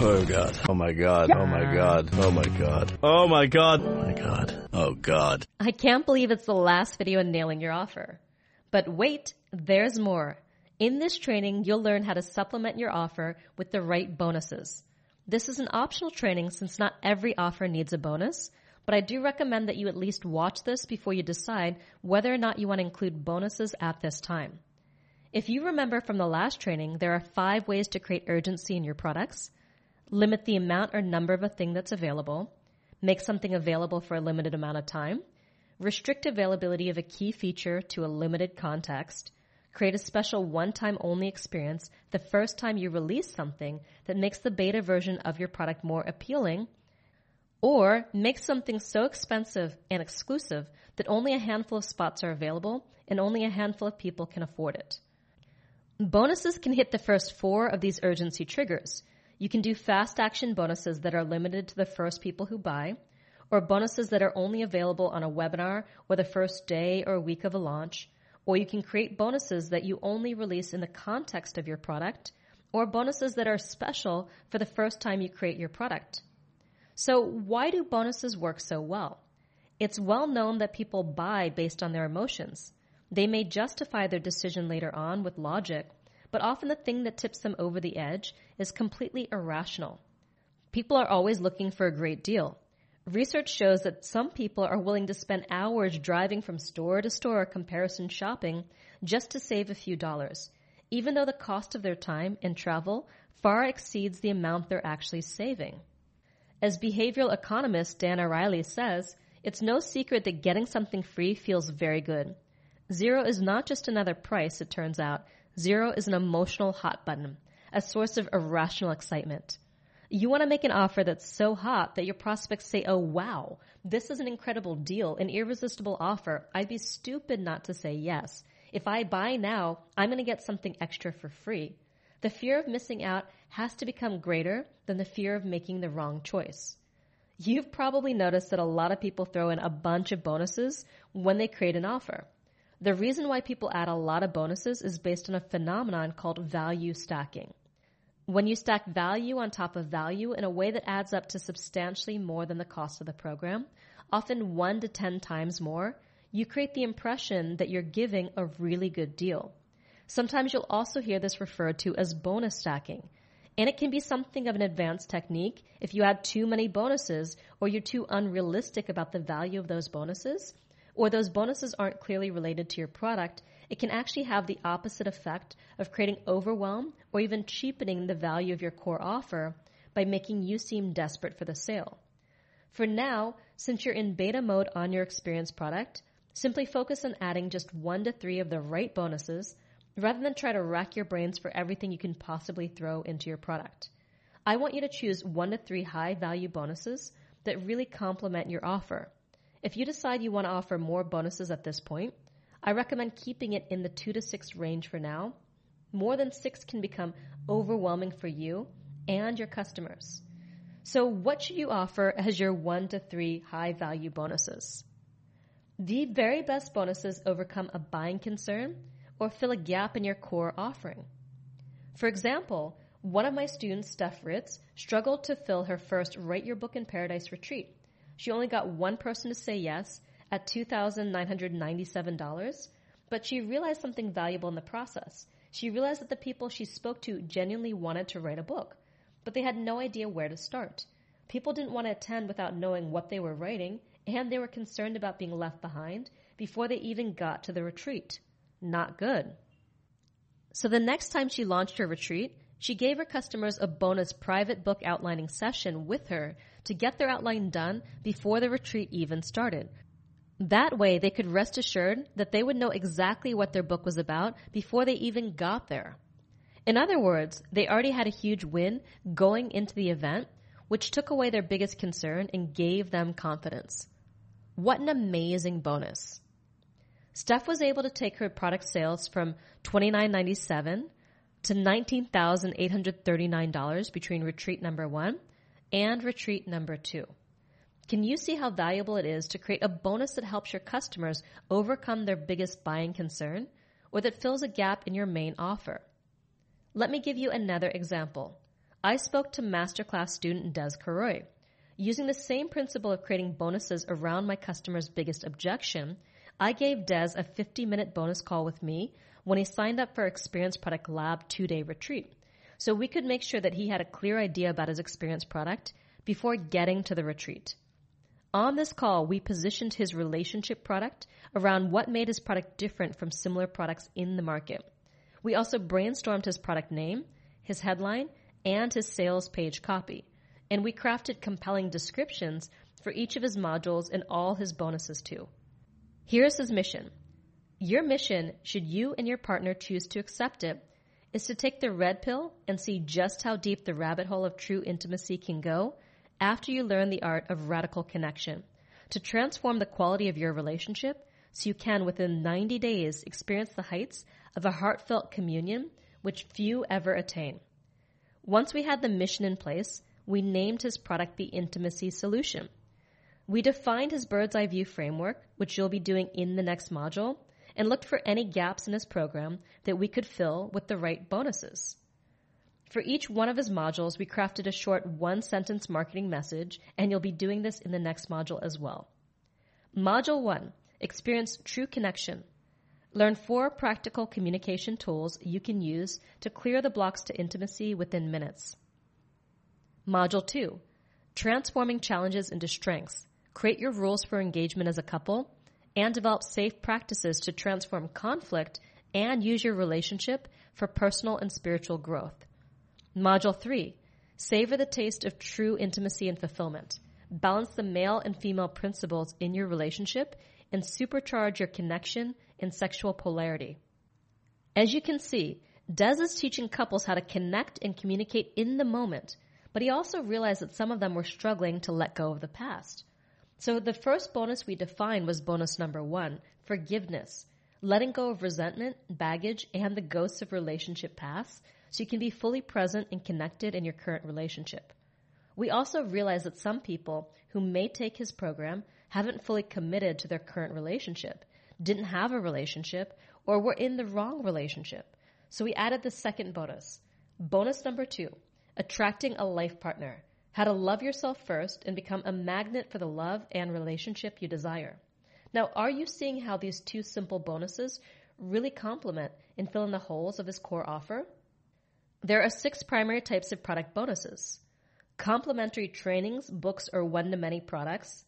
Oh god. Oh my god. Oh my god. Oh my god. Oh my god. Oh my god. Oh god. I can't believe it's the last video in nailing your offer. But wait, there's more. In this training, you'll learn how to supplement your offer with the right bonuses. This is an optional training since not every offer needs a bonus, but I do recommend that you at least watch this before you decide whether or not you want to include bonuses at this time. If you remember from the last training, there are five ways to create urgency in your products limit the amount or number of a thing that's available, make something available for a limited amount of time, restrict availability of a key feature to a limited context, create a special one-time only experience the first time you release something that makes the beta version of your product more appealing, or make something so expensive and exclusive that only a handful of spots are available and only a handful of people can afford it. Bonuses can hit the first four of these urgency triggers – you can do fast action bonuses that are limited to the first people who buy, or bonuses that are only available on a webinar or the first day or week of a launch, or you can create bonuses that you only release in the context of your product, or bonuses that are special for the first time you create your product. So why do bonuses work so well? It's well known that people buy based on their emotions. They may justify their decision later on with logic, but often the thing that tips them over the edge is completely irrational. People are always looking for a great deal. Research shows that some people are willing to spend hours driving from store to store comparison shopping just to save a few dollars, even though the cost of their time and travel far exceeds the amount they're actually saving. As behavioral economist Dan Ariely says, it's no secret that getting something free feels very good. Zero is not just another price, it turns out, Zero is an emotional hot button, a source of irrational excitement. You want to make an offer that's so hot that your prospects say, oh wow, this is an incredible deal, an irresistible offer. I'd be stupid not to say yes. If I buy now, I'm going to get something extra for free. The fear of missing out has to become greater than the fear of making the wrong choice. You've probably noticed that a lot of people throw in a bunch of bonuses when they create an offer. The reason why people add a lot of bonuses is based on a phenomenon called value stacking. When you stack value on top of value in a way that adds up to substantially more than the cost of the program, often one to ten times more, you create the impression that you're giving a really good deal. Sometimes you'll also hear this referred to as bonus stacking. And it can be something of an advanced technique if you add too many bonuses or you're too unrealistic about the value of those bonuses or those bonuses aren't clearly related to your product, it can actually have the opposite effect of creating overwhelm or even cheapening the value of your core offer by making you seem desperate for the sale. For now, since you're in beta mode on your experience product, simply focus on adding just one to three of the right bonuses rather than try to rack your brains for everything you can possibly throw into your product. I want you to choose one to three high value bonuses that really complement your offer. If you decide you want to offer more bonuses at this point, I recommend keeping it in the two to six range for now. More than six can become overwhelming for you and your customers. So what should you offer as your one to three high value bonuses? The very best bonuses overcome a buying concern or fill a gap in your core offering. For example, one of my students, Steph Ritz, struggled to fill her first Write Your Book in Paradise retreat she only got one person to say yes at $2,997, but she realized something valuable in the process. She realized that the people she spoke to genuinely wanted to write a book, but they had no idea where to start. People didn't want to attend without knowing what they were writing, and they were concerned about being left behind before they even got to the retreat. Not good. So the next time she launched her retreat, she gave her customers a bonus private book outlining session with her to get their outline done before the retreat even started. That way, they could rest assured that they would know exactly what their book was about before they even got there. In other words, they already had a huge win going into the event, which took away their biggest concern and gave them confidence. What an amazing bonus. Steph was able to take her product sales from $29.97 to $19,839 between retreat number one and retreat number two. Can you see how valuable it is to create a bonus that helps your customers overcome their biggest buying concern or that fills a gap in your main offer? Let me give you another example. I spoke to masterclass student Des Caroy. Using the same principle of creating bonuses around my customer's biggest objection, I gave Des a 50 minute bonus call with me when he signed up for Experience Product Lab two day retreat. So we could make sure that he had a clear idea about his experience product before getting to the retreat. On this call, we positioned his relationship product around what made his product different from similar products in the market. We also brainstormed his product name, his headline, and his sales page copy. And we crafted compelling descriptions for each of his modules and all his bonuses too. Here's his mission. Your mission, should you and your partner choose to accept it, is to take the red pill and see just how deep the rabbit hole of true intimacy can go after you learn the art of radical connection to transform the quality of your relationship so you can within 90 days experience the heights of a heartfelt communion which few ever attain. Once we had the mission in place, we named his product the Intimacy Solution. We defined his bird's eye view framework, which you'll be doing in the next module, and looked for any gaps in his program that we could fill with the right bonuses. For each one of his modules, we crafted a short one sentence marketing message, and you'll be doing this in the next module as well. Module 1 Experience True Connection. Learn four practical communication tools you can use to clear the blocks to intimacy within minutes. Module 2 Transforming Challenges into Strengths. Create your rules for engagement as a couple and develop safe practices to transform conflict and use your relationship for personal and spiritual growth. Module 3 Savor the taste of true intimacy and fulfillment. Balance the male and female principles in your relationship and supercharge your connection and sexual polarity. As you can see, Des is teaching couples how to connect and communicate in the moment, but he also realized that some of them were struggling to let go of the past. So the first bonus we defined was bonus number one, forgiveness. Letting go of resentment, baggage, and the ghosts of relationship pasts so you can be fully present and connected in your current relationship. We also realize that some people who may take his program haven't fully committed to their current relationship, didn't have a relationship, or were in the wrong relationship. So we added the second bonus. Bonus number two, attracting a life partner. How to love yourself first and become a magnet for the love and relationship you desire. Now, are you seeing how these two simple bonuses really complement and fill in the holes of this core offer? There are six primary types of product bonuses. Complementary trainings, books, or one-to-many products.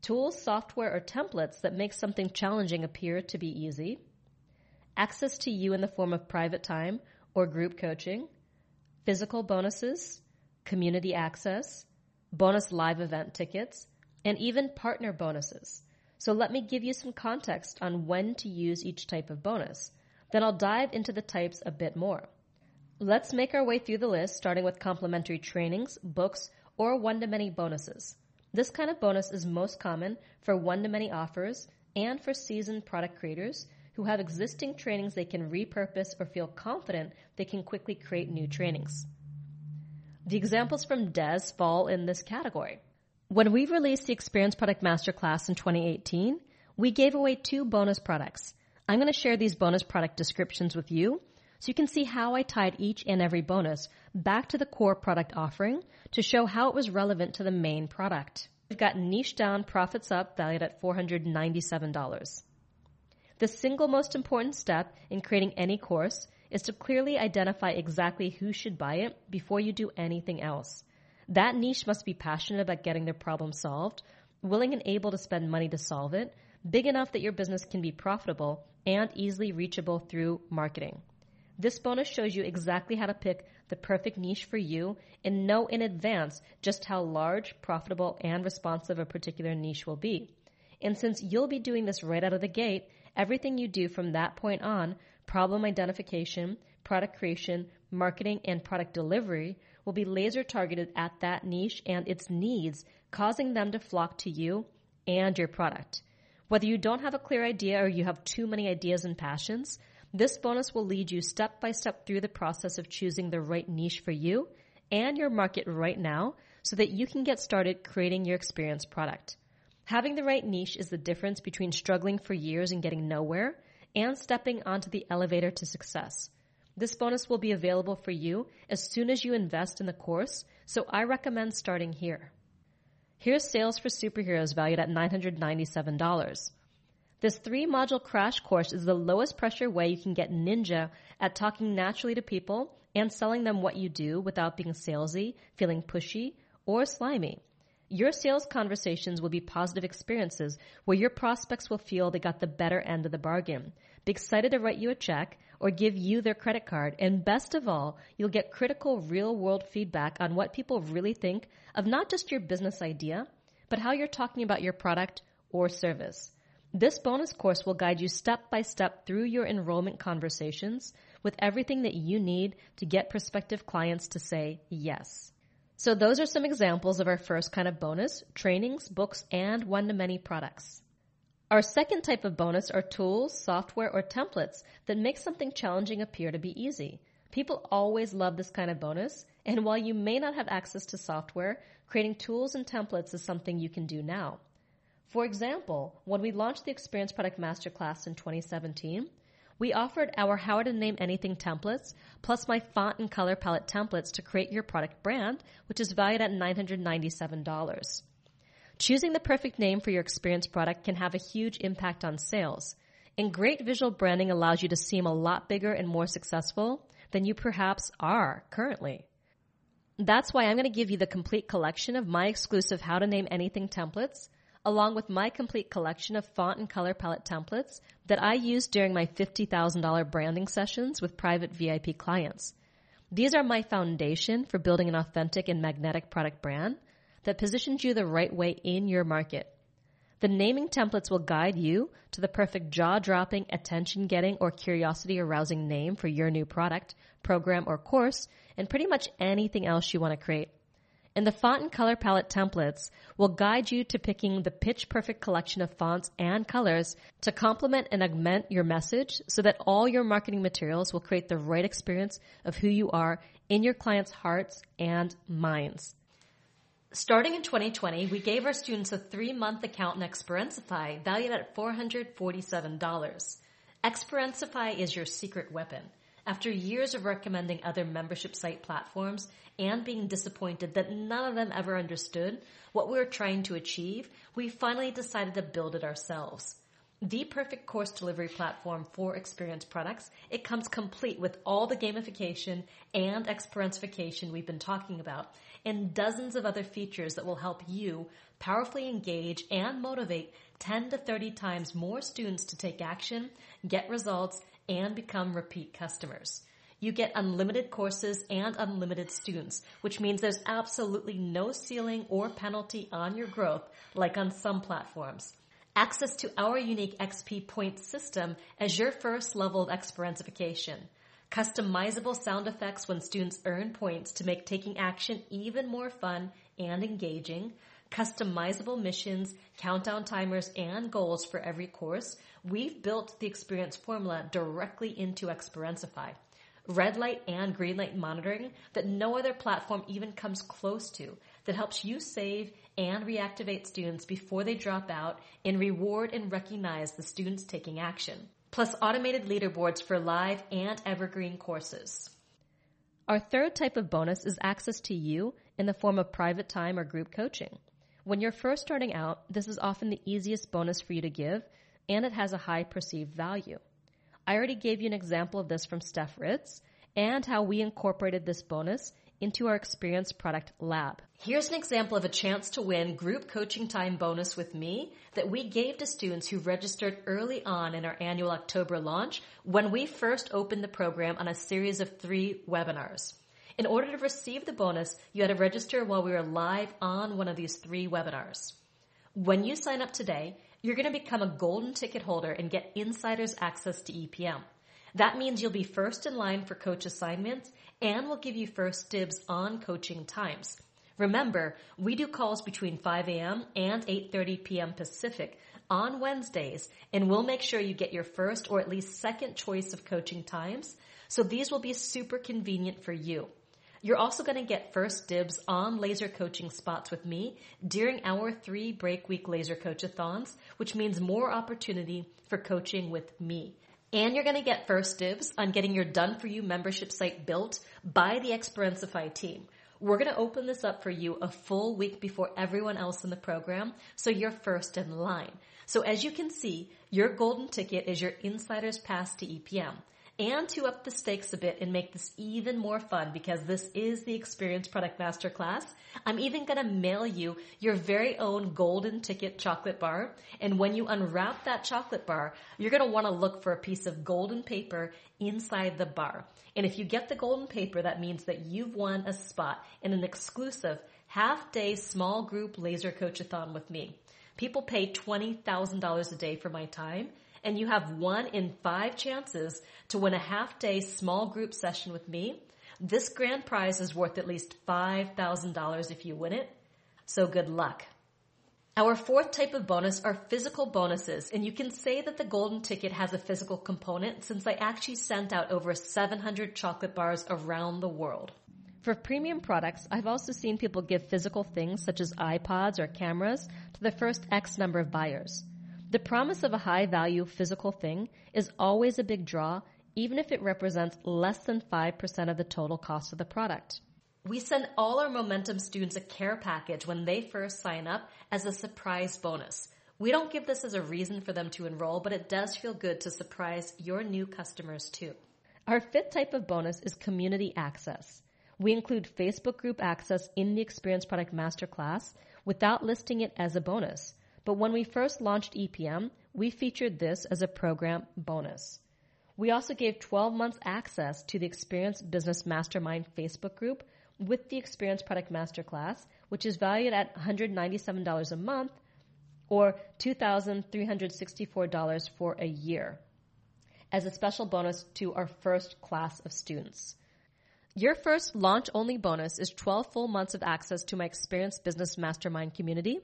Tools, software, or templates that make something challenging appear to be easy. Access to you in the form of private time or group coaching. Physical bonuses. Community access. Bonus live event tickets. And even partner bonuses. So let me give you some context on when to use each type of bonus. Then I'll dive into the types a bit more. Let's make our way through the list, starting with complimentary trainings, books, or one-to-many bonuses. This kind of bonus is most common for one-to-many offers and for seasoned product creators who have existing trainings they can repurpose or feel confident they can quickly create new trainings. The examples from Des fall in this category. When we released the Experience Product Masterclass in 2018, we gave away two bonus products. I'm going to share these bonus product descriptions with you so you can see how I tied each and every bonus back to the core product offering to show how it was relevant to the main product. We've got niche down, profits up, valued at $497. The single most important step in creating any course is to clearly identify exactly who should buy it before you do anything else. That niche must be passionate about getting their problem solved, willing and able to spend money to solve it, big enough that your business can be profitable, and easily reachable through marketing. This bonus shows you exactly how to pick the perfect niche for you and know in advance just how large, profitable, and responsive a particular niche will be. And since you'll be doing this right out of the gate, everything you do from that point on, problem identification, product creation, marketing, and product delivery will be laser targeted at that niche and its needs, causing them to flock to you and your product. Whether you don't have a clear idea or you have too many ideas and passions, this bonus will lead you step by step through the process of choosing the right niche for you and your market right now so that you can get started creating your experience product. Having the right niche is the difference between struggling for years and getting nowhere and stepping onto the elevator to success. This bonus will be available for you as soon as you invest in the course, so I recommend starting here. Here's Sales for Superheroes valued at $997. This three module crash course is the lowest pressure way you can get ninja at talking naturally to people and selling them what you do without being salesy, feeling pushy, or slimy. Your sales conversations will be positive experiences where your prospects will feel they got the better end of the bargain, be excited to write you a check or give you their credit card, and best of all, you'll get critical real world feedback on what people really think of not just your business idea, but how you're talking about your product or service. This bonus course will guide you step by step through your enrollment conversations with everything that you need to get prospective clients to say yes. So those are some examples of our first kind of bonus, trainings, books, and one-to-many products. Our second type of bonus are tools, software, or templates that make something challenging appear to be easy. People always love this kind of bonus, and while you may not have access to software, creating tools and templates is something you can do now. For example, when we launched the Experience Product Masterclass in 2017, we offered our How to Name Anything templates, plus my font and color palette templates to create your product brand, which is valued at $997. Choosing the perfect name for your experience product can have a huge impact on sales. And great visual branding allows you to seem a lot bigger and more successful than you perhaps are currently. That's why I'm going to give you the complete collection of my exclusive How to Name Anything templates along with my complete collection of font and color palette templates that I use during my $50,000 branding sessions with private VIP clients. These are my foundation for building an authentic and magnetic product brand that positions you the right way in your market. The naming templates will guide you to the perfect jaw dropping, attention getting, or curiosity arousing name for your new product, program, or course, and pretty much anything else you want to create. And the font and color palette templates will guide you to picking the pitch perfect collection of fonts and colors to complement and augment your message so that all your marketing materials will create the right experience of who you are in your clients' hearts and minds. Starting in 2020, we gave our students a three month account in Experiencify valued at $447. Experiencify is your secret weapon. After years of recommending other membership site platforms and being disappointed that none of them ever understood what we were trying to achieve, we finally decided to build it ourselves. The perfect course delivery platform for experience products, it comes complete with all the gamification and experientification we've been talking about and dozens of other features that will help you powerfully engage and motivate 10 to 30 times more students to take action, get results, and become repeat customers. You get unlimited courses and unlimited students, which means there's absolutely no ceiling or penalty on your growth like on some platforms. Access to our unique XP point system as your first level of experientification. Customizable sound effects when students earn points to make taking action even more fun and engaging customizable missions, countdown timers, and goals for every course, we've built the experience formula directly into Experiencify. Red light and green light monitoring that no other platform even comes close to that helps you save and reactivate students before they drop out and reward and recognize the students taking action. Plus automated leaderboards for live and evergreen courses. Our third type of bonus is access to you in the form of private time or group coaching. When you're first starting out, this is often the easiest bonus for you to give, and it has a high perceived value. I already gave you an example of this from Steph Ritz and how we incorporated this bonus into our experience product lab. Here's an example of a chance to win group coaching time bonus with me that we gave to students who registered early on in our annual October launch when we first opened the program on a series of three webinars. In order to receive the bonus, you had to register while we were live on one of these three webinars. When you sign up today, you're going to become a golden ticket holder and get insider's access to EPM. That means you'll be first in line for coach assignments and we'll give you first dibs on coaching times. Remember, we do calls between 5 a.m. and 8.30 p.m. Pacific on Wednesdays, and we'll make sure you get your first or at least second choice of coaching times. So these will be super convenient for you. You're also going to get first dibs on laser coaching spots with me during our three break week laser coachathons, which means more opportunity for coaching with me. And you're going to get first dibs on getting your done for you membership site built by the Experiencify team. We're going to open this up for you a full week before everyone else in the program, so you're first in line. So as you can see, your golden ticket is your insider's pass to EPM and to up the stakes a bit and make this even more fun because this is the Experience Product Masterclass, I'm even going to mail you your very own golden ticket chocolate bar. And when you unwrap that chocolate bar, you're going to want to look for a piece of golden paper inside the bar. And if you get the golden paper, that means that you've won a spot in an exclusive half day small group laser coachathon with me. People pay $20,000 a day for my time and you have one in five chances to win a half day small group session with me. This grand prize is worth at least $5,000 if you win it. So good luck. Our fourth type of bonus are physical bonuses, and you can say that the golden ticket has a physical component since I actually sent out over 700 chocolate bars around the world. For premium products, I've also seen people give physical things such as iPods or cameras to the first X number of buyers. The promise of a high value physical thing is always a big draw, even if it represents less than 5% of the total cost of the product. We send all our Momentum students a care package when they first sign up as a surprise bonus. We don't give this as a reason for them to enroll, but it does feel good to surprise your new customers too. Our fifth type of bonus is community access. We include Facebook group access in the Experience Product Masterclass without listing it as a bonus. But when we first launched EPM, we featured this as a program bonus. We also gave 12 months access to the Experience Business Mastermind Facebook group with the Experience Product Masterclass, which is valued at $197 a month or $2,364 for a year as a special bonus to our first class of students. Your first launch only bonus is 12 full months of access to my Experience Business Mastermind community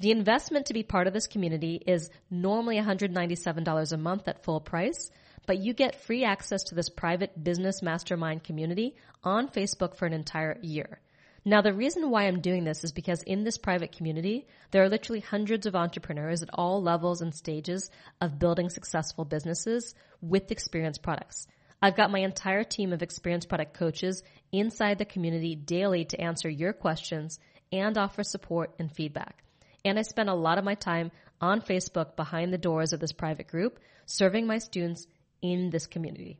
the investment to be part of this community is normally $197 a month at full price, but you get free access to this private business mastermind community on Facebook for an entire year. Now, the reason why I'm doing this is because in this private community, there are literally hundreds of entrepreneurs at all levels and stages of building successful businesses with experience products. I've got my entire team of experience product coaches inside the community daily to answer your questions and offer support and feedback and I spend a lot of my time on Facebook behind the doors of this private group, serving my students in this community.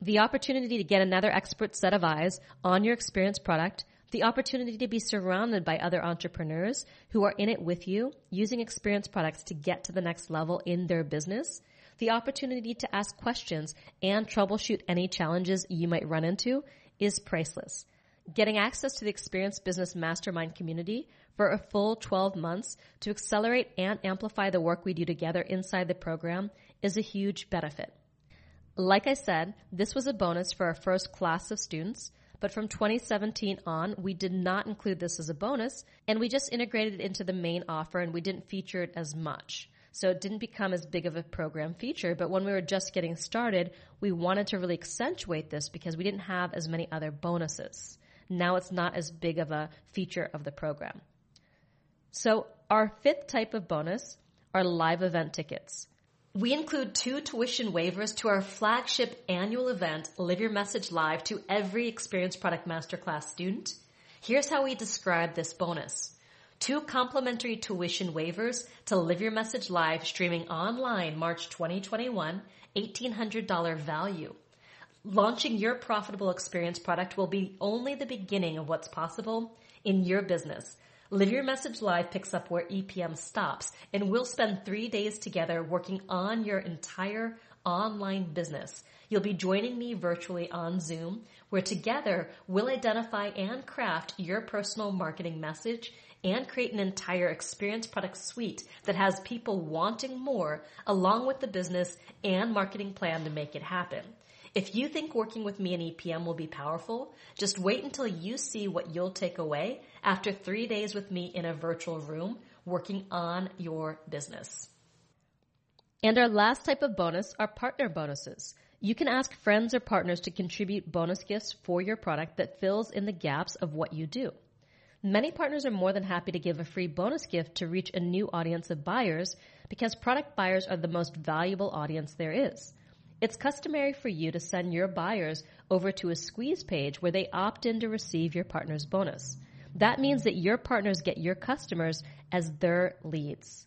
The opportunity to get another expert set of eyes on your experience product, the opportunity to be surrounded by other entrepreneurs who are in it with you, using experience products to get to the next level in their business, the opportunity to ask questions and troubleshoot any challenges you might run into is priceless. Getting access to the Experience Business Mastermind community for a full 12 months to accelerate and amplify the work we do together inside the program is a huge benefit. Like I said, this was a bonus for our first class of students, but from 2017 on, we did not include this as a bonus, and we just integrated it into the main offer and we didn't feature it as much. So it didn't become as big of a program feature, but when we were just getting started, we wanted to really accentuate this because we didn't have as many other bonuses. Now it's not as big of a feature of the program. So our fifth type of bonus are live event tickets. We include two tuition waivers to our flagship annual event, Live Your Message Live, to every Experience Product Masterclass student. Here's how we describe this bonus. Two complimentary tuition waivers to Live Your Message Live streaming online March 2021, $1,800 value. Launching your profitable experience product will be only the beginning of what's possible in your business. Live Your Message Live picks up where EPM stops, and we'll spend three days together working on your entire online business. You'll be joining me virtually on Zoom, where together we'll identify and craft your personal marketing message and create an entire experience product suite that has people wanting more along with the business and marketing plan to make it happen. If you think working with me and EPM will be powerful, just wait until you see what you'll take away after three days with me in a virtual room working on your business. And our last type of bonus are partner bonuses. You can ask friends or partners to contribute bonus gifts for your product that fills in the gaps of what you do. Many partners are more than happy to give a free bonus gift to reach a new audience of buyers because product buyers are the most valuable audience there is. It's customary for you to send your buyers over to a squeeze page where they opt in to receive your partner's bonus. That means that your partners get your customers as their leads.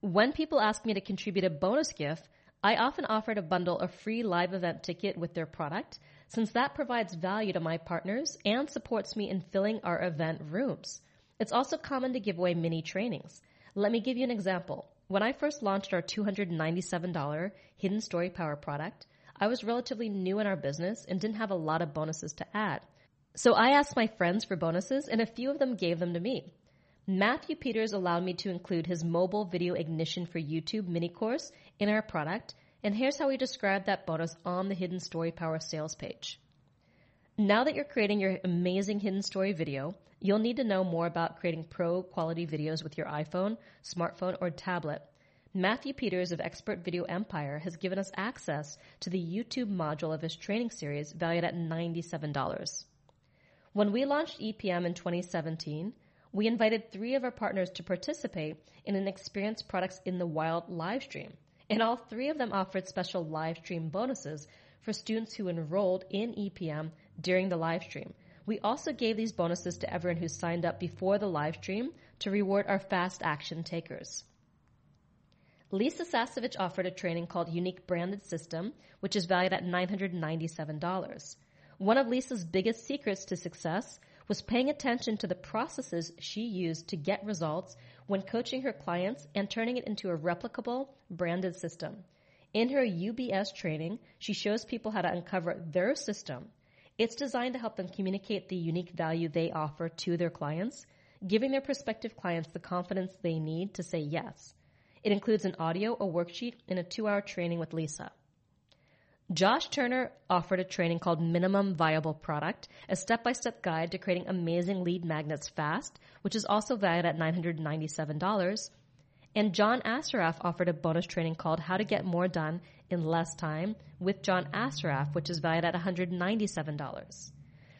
When people ask me to contribute a bonus gift, I often offer to bundle a free live event ticket with their product since that provides value to my partners and supports me in filling our event rooms. It's also common to give away mini trainings. Let me give you an example. When I first launched our $297 Hidden Story Power product, I was relatively new in our business and didn't have a lot of bonuses to add. So I asked my friends for bonuses and a few of them gave them to me. Matthew Peters allowed me to include his mobile video ignition for YouTube mini course in our product and here's how we describe that bonus on the Hidden Story Power sales page. Now that you're creating your amazing hidden story video, you'll need to know more about creating pro quality videos with your iPhone, smartphone, or tablet. Matthew Peters of Expert Video Empire has given us access to the YouTube module of his training series valued at $97. When we launched EPM in 2017, we invited three of our partners to participate in an Experience Products in the Wild live stream and all three of them offered special live stream bonuses for students who enrolled in EPM during the live stream. We also gave these bonuses to everyone who signed up before the live stream to reward our fast action takers. Lisa Sasevich offered a training called Unique Branded System, which is valued at $997. One of Lisa's biggest secrets to success was paying attention to the processes she used to get results when coaching her clients and turning it into a replicable, branded system. In her UBS training, she shows people how to uncover their system. It's designed to help them communicate the unique value they offer to their clients, giving their prospective clients the confidence they need to say yes. It includes an audio, a worksheet, and a two hour training with Lisa. Josh Turner offered a training called Minimum Viable Product, a step-by-step guide to creating amazing lead magnets fast, which is also valued at $997. And John Assaraf offered a bonus training called How to Get More Done in Less Time with John Assaraf, which is valued at $197.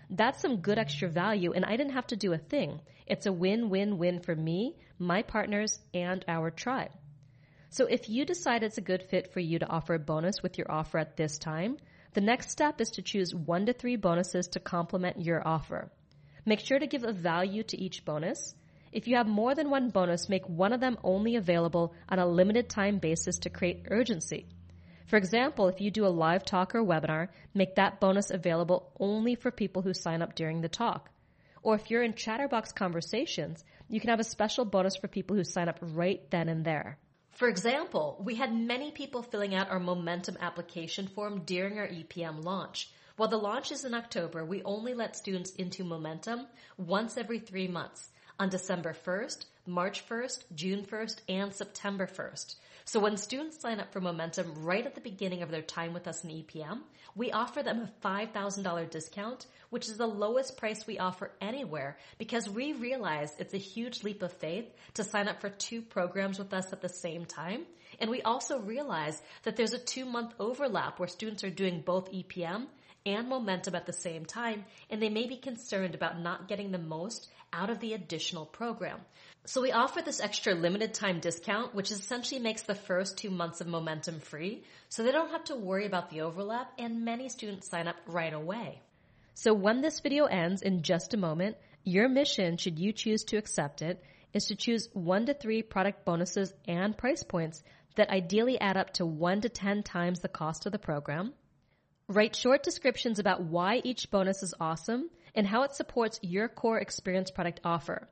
That's some good extra value, and I didn't have to do a thing. It's a win-win-win for me, my partners, and our tribe. So if you decide it's a good fit for you to offer a bonus with your offer at this time, the next step is to choose one to three bonuses to complement your offer. Make sure to give a value to each bonus. If you have more than one bonus, make one of them only available on a limited time basis to create urgency. For example, if you do a live talk or webinar, make that bonus available only for people who sign up during the talk. Or if you're in Chatterbox conversations, you can have a special bonus for people who sign up right then and there. For example, we had many people filling out our Momentum application form during our EPM launch. While the launch is in October, we only let students into Momentum once every three months on December 1st, March 1st, June 1st, and September 1st. So when students sign up for Momentum right at the beginning of their time with us in EPM, we offer them a $5,000 discount, which is the lowest price we offer anywhere because we realize it's a huge leap of faith to sign up for two programs with us at the same time. And we also realize that there's a two month overlap where students are doing both EPM and momentum at the same time, and they may be concerned about not getting the most out of the additional program. So we offer this extra limited time discount, which essentially makes the first two months of momentum free, so they don't have to worry about the overlap, and many students sign up right away. So when this video ends in just a moment, your mission, should you choose to accept it, is to choose one to three product bonuses and price points that ideally add up to one to 10 times the cost of the program. Write short descriptions about why each bonus is awesome and how it supports your core experience product offer.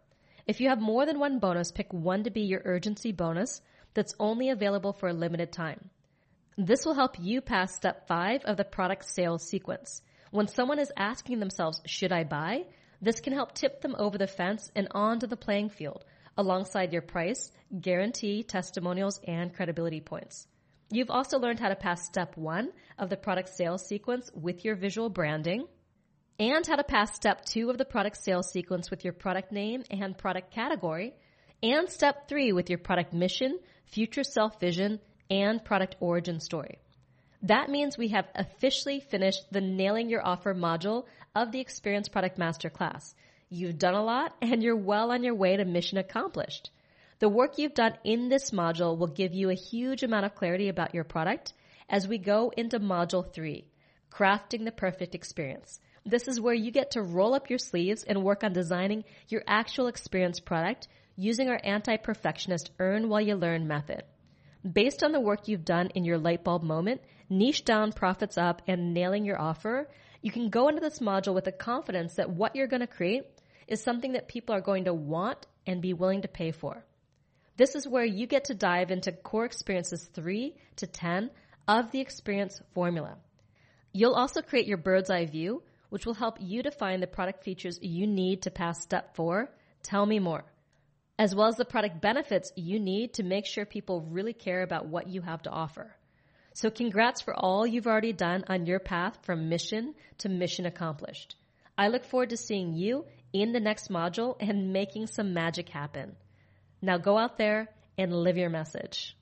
If you have more than one bonus, pick one to be your urgency bonus that's only available for a limited time. This will help you pass step five of the product sales sequence. When someone is asking themselves, should I buy? This can help tip them over the fence and onto the playing field alongside your price, guarantee, testimonials, and credibility points. You've also learned how to pass step one of the product sales sequence with your visual branding and how to pass step two of the product sales sequence with your product name and product category, and step three with your product mission, future self vision, and product origin story. That means we have officially finished the Nailing Your Offer module of the Experience Product Masterclass. You've done a lot and you're well on your way to mission accomplished. The work you've done in this module will give you a huge amount of clarity about your product as we go into Module 3, Crafting the Perfect Experience. This is where you get to roll up your sleeves and work on designing your actual experience product using our anti-perfectionist earn while you learn method. Based on the work you've done in your light bulb moment, niche down, profits up, and nailing your offer, you can go into this module with the confidence that what you're going to create is something that people are going to want and be willing to pay for. This is where you get to dive into core experiences 3 to 10 of the experience formula. You'll also create your bird's eye view, which will help you define the product features you need to pass step 4, tell me more, as well as the product benefits you need to make sure people really care about what you have to offer. So congrats for all you've already done on your path from mission to mission accomplished. I look forward to seeing you in the next module and making some magic happen. Now go out there and live your message.